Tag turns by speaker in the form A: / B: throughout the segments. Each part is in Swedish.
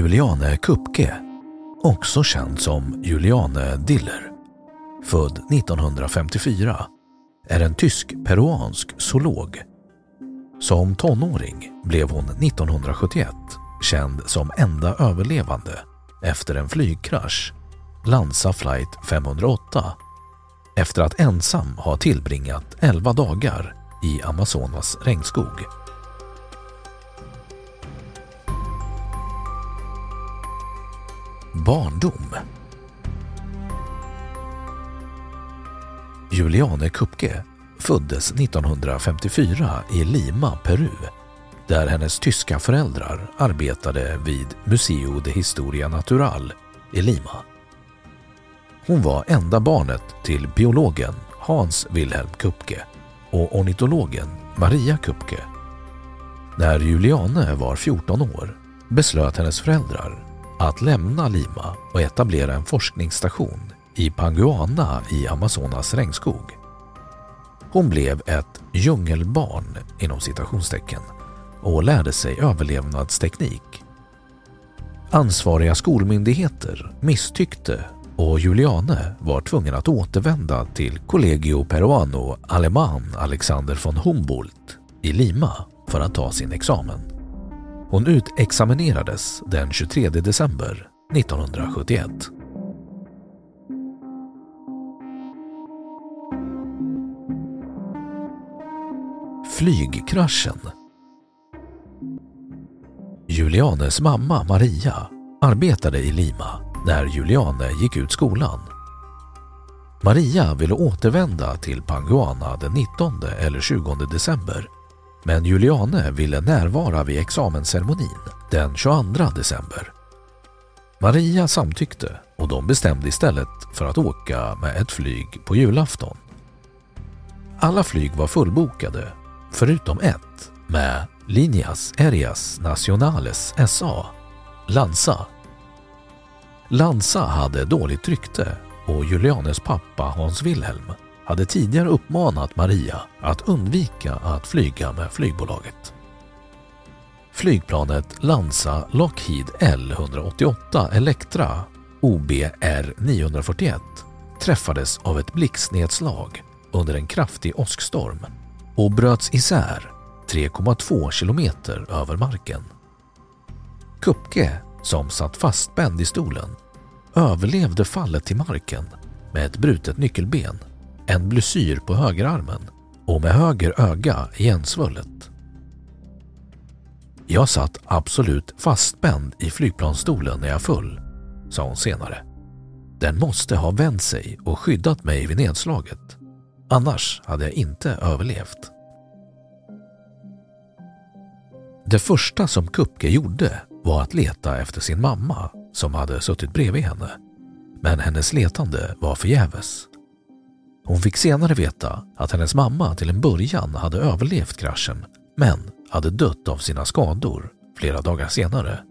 A: Juliane Kupke, också känd som Juliane Diller, född 1954, är en tysk-peruansk zoolog. Som tonåring blev hon 1971 känd som enda överlevande efter en flygkrasch, Lanza flight 508, efter att ensam ha tillbringat 11 dagar i Amazonas regnskog. Barndom Juliane Kupke föddes 1954 i Lima, Peru där hennes tyska föräldrar arbetade vid Museo de Historia Natural i Lima. Hon var enda barnet till biologen Hans Wilhelm Kupke och ornitologen Maria Kupke. När Juliane var 14 år beslöt hennes föräldrar att lämna Lima och etablera en forskningsstation i Panguana i Amazonas regnskog. Hon blev ett djungelbarn inom citationstecken och lärde sig överlevnadsteknik. Ansvariga skolmyndigheter misstyckte och Juliane var tvungen att återvända till Collegio Peruano Aleman Alexander von Humboldt i Lima för att ta sin examen. Hon utexaminerades den 23 december 1971. Flygkraschen Julianes mamma Maria arbetade i Lima när Juliane gick ut skolan. Maria ville återvända till Panguana den 19 eller 20 december men Juliane ville närvara vid examensceremonin den 22 december. Maria samtyckte och de bestämde istället för att åka med ett flyg på julafton. Alla flyg var fullbokade förutom ett med Linjas Aéreas Nacionales SA, Lanza. Lanza hade dåligt rykte och Julianes pappa Hans Wilhelm hade tidigare uppmanat Maria att undvika att flyga med flygbolaget. Flygplanet Lanza Lockheed L188 Electra OBR 941 träffades av ett blixtnedslag under en kraftig åskstorm och bröts isär 3,2 kilometer över marken. Kupke, som satt fastspänd i stolen, överlevde fallet till marken med ett brutet nyckelben, en blessyr på högerarmen och med höger öga igensvullet. Jag satt absolut fastspänd i flygplansstolen när jag föll, sa hon senare. Den måste ha vänt sig och skyddat mig vid nedslaget. Annars hade jag inte överlevt. Det första som Kupke gjorde var att leta efter sin mamma som hade suttit bredvid henne. Men hennes letande var förgäves. Hon fick senare veta att hennes mamma till en början hade överlevt kraschen men hade dött av sina skador flera dagar senare.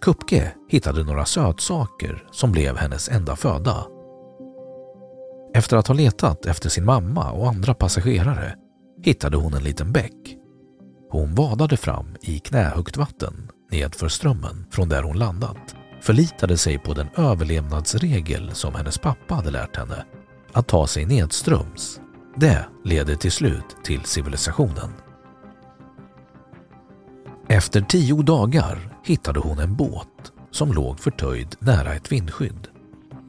A: Kupke hittade några sötsaker som blev hennes enda föda. Efter att ha letat efter sin mamma och andra passagerare hittade hon en liten bäck. Hon vadade fram i knähögt vatten nedför strömmen från där hon landat, förlitade sig på den överlevnadsregel som hennes pappa hade lärt henne, att ta sig nedströms. Det leder till slut till civilisationen. Efter tio dagar hittade hon en båt som låg förtöjd nära ett vindskydd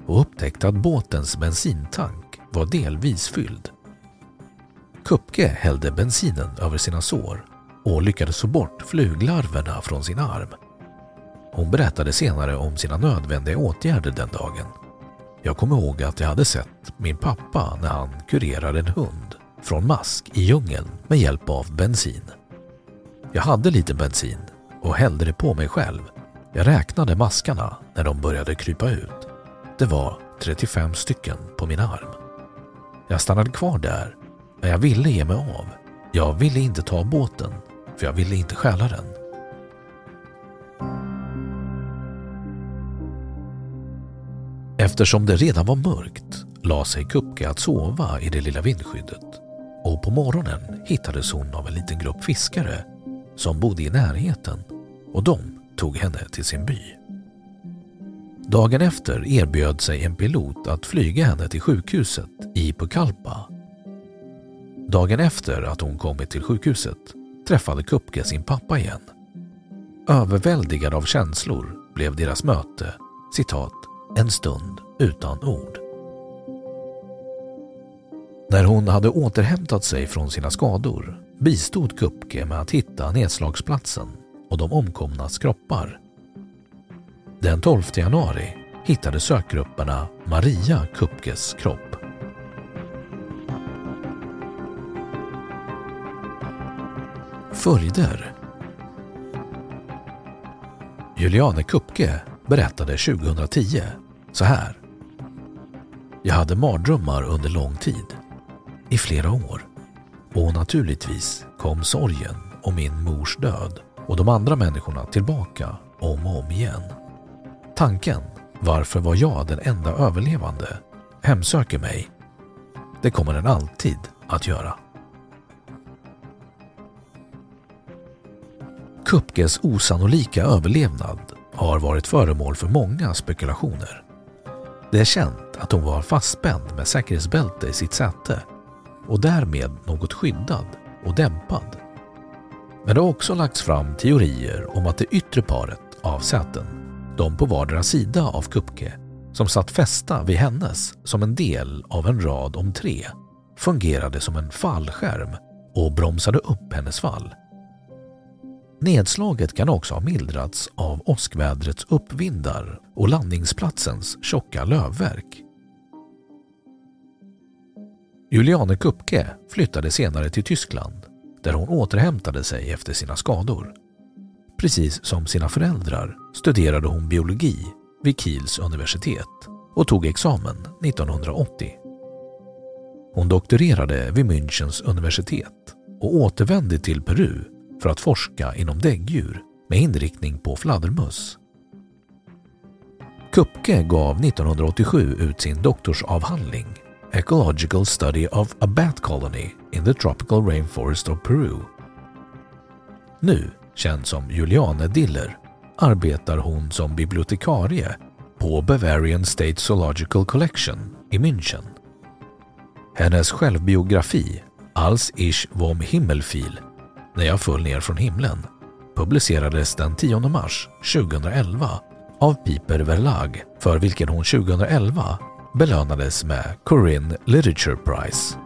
A: och upptäckte att båtens bensintank var delvis fylld. Kupke hällde bensinen över sina sår och lyckades få bort fluglarverna från sin arm. Hon berättade senare om sina nödvändiga åtgärder den dagen. Jag kommer ihåg att jag hade sett min pappa när han kurerade en hund från mask i djungeln med hjälp av bensin. Jag hade lite bensin och hällde det på mig själv. Jag räknade maskarna när de började krypa ut. Det var 35 stycken på min arm. Jag stannade kvar där, men jag ville ge mig av. Jag ville inte ta båten, för jag ville inte stjäla den. Eftersom det redan var mörkt la sig Kupke att sova i det lilla vindskyddet och på morgonen hittades hon av en liten grupp fiskare som bodde i närheten och de tog henne till sin by. Dagen efter erbjöd sig en pilot att flyga henne till sjukhuset i Pucallpa. Dagen efter att hon kommit till sjukhuset träffade Kupke sin pappa igen. Överväldigad av känslor blev deras möte citat en stund utan ord. När hon hade återhämtat sig från sina skador bistod Kupke med att hitta nedslagsplatsen och de omkomnas kroppar. Den 12 januari hittade sökgrupperna Maria Kupkes kropp. Följder Juliane Kupke berättade 2010 så här. Jag hade mardrömmar under lång tid, i flera år. Och naturligtvis kom sorgen om min mors död och de andra människorna tillbaka om och om igen. Tanken, varför var jag den enda överlevande, hemsöker mig. Det kommer den alltid att göra. Kupkes osannolika överlevnad har varit föremål för många spekulationer. Det är känt att hon var fastspänd med säkerhetsbälte i sitt säte och därmed något skyddad och dämpad. Men det har också lagts fram teorier om att det yttre paret av säten, de på vardera sida av Kupke, som satt fästa vid hennes som en del av en rad om tre, fungerade som en fallskärm och bromsade upp hennes fall. Nedslaget kan också ha mildrats av åskvädrets uppvindar och landningsplatsens tjocka lövverk. Juliane Kupke flyttade senare till Tyskland där hon återhämtade sig efter sina skador. Precis som sina föräldrar studerade hon biologi vid Kiels universitet och tog examen 1980. Hon doktorerade vid Münchens universitet och återvände till Peru för att forska inom däggdjur med inriktning på fladdermöss. Kupke gav 1987 ut sin doktorsavhandling Ecological Study of a Bat Colony in the Tropical Rainforest of Peru. Nu, känd som Juliane Diller, arbetar hon som bibliotekarie på Bavarian State Zoological Collection i München. Hennes självbiografi Als ich vom Himmelfiel när jag föll ner från himlen, publicerades den 10 mars 2011 av Piper Verlag för vilken hon 2011 belönades med Corinne Literature Prize.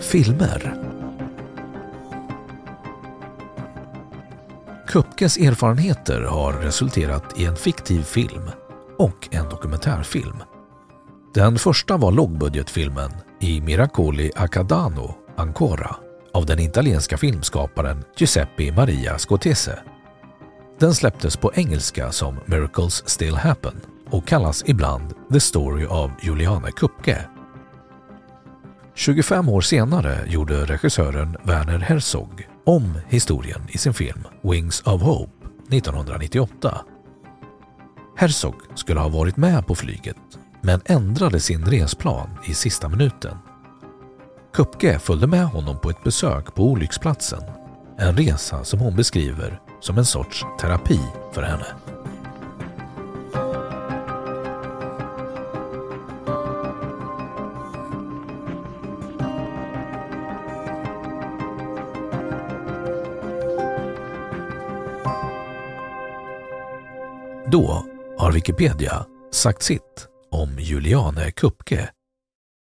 A: Filmer Kupkes erfarenheter har resulterat i en fiktiv film och en dokumentärfilm. Den första var lågbudgetfilmen i Miracoli Accadano, Ancora av den italienska filmskaparen Giuseppe Maria Scotese. Den släpptes på engelska som Miracles Still Happen och kallas ibland The Story of Juliane Kupke. 25 år senare gjorde regissören Werner Herzog om historien i sin film Wings of Hope 1998. Herzog skulle ha varit med på flyget men ändrade sin resplan i sista minuten. Kupke följde med honom på ett besök på olycksplatsen. En resa som hon beskriver som en sorts terapi för henne. Då har Wikipedia sagt sitt om Juliane Kupke.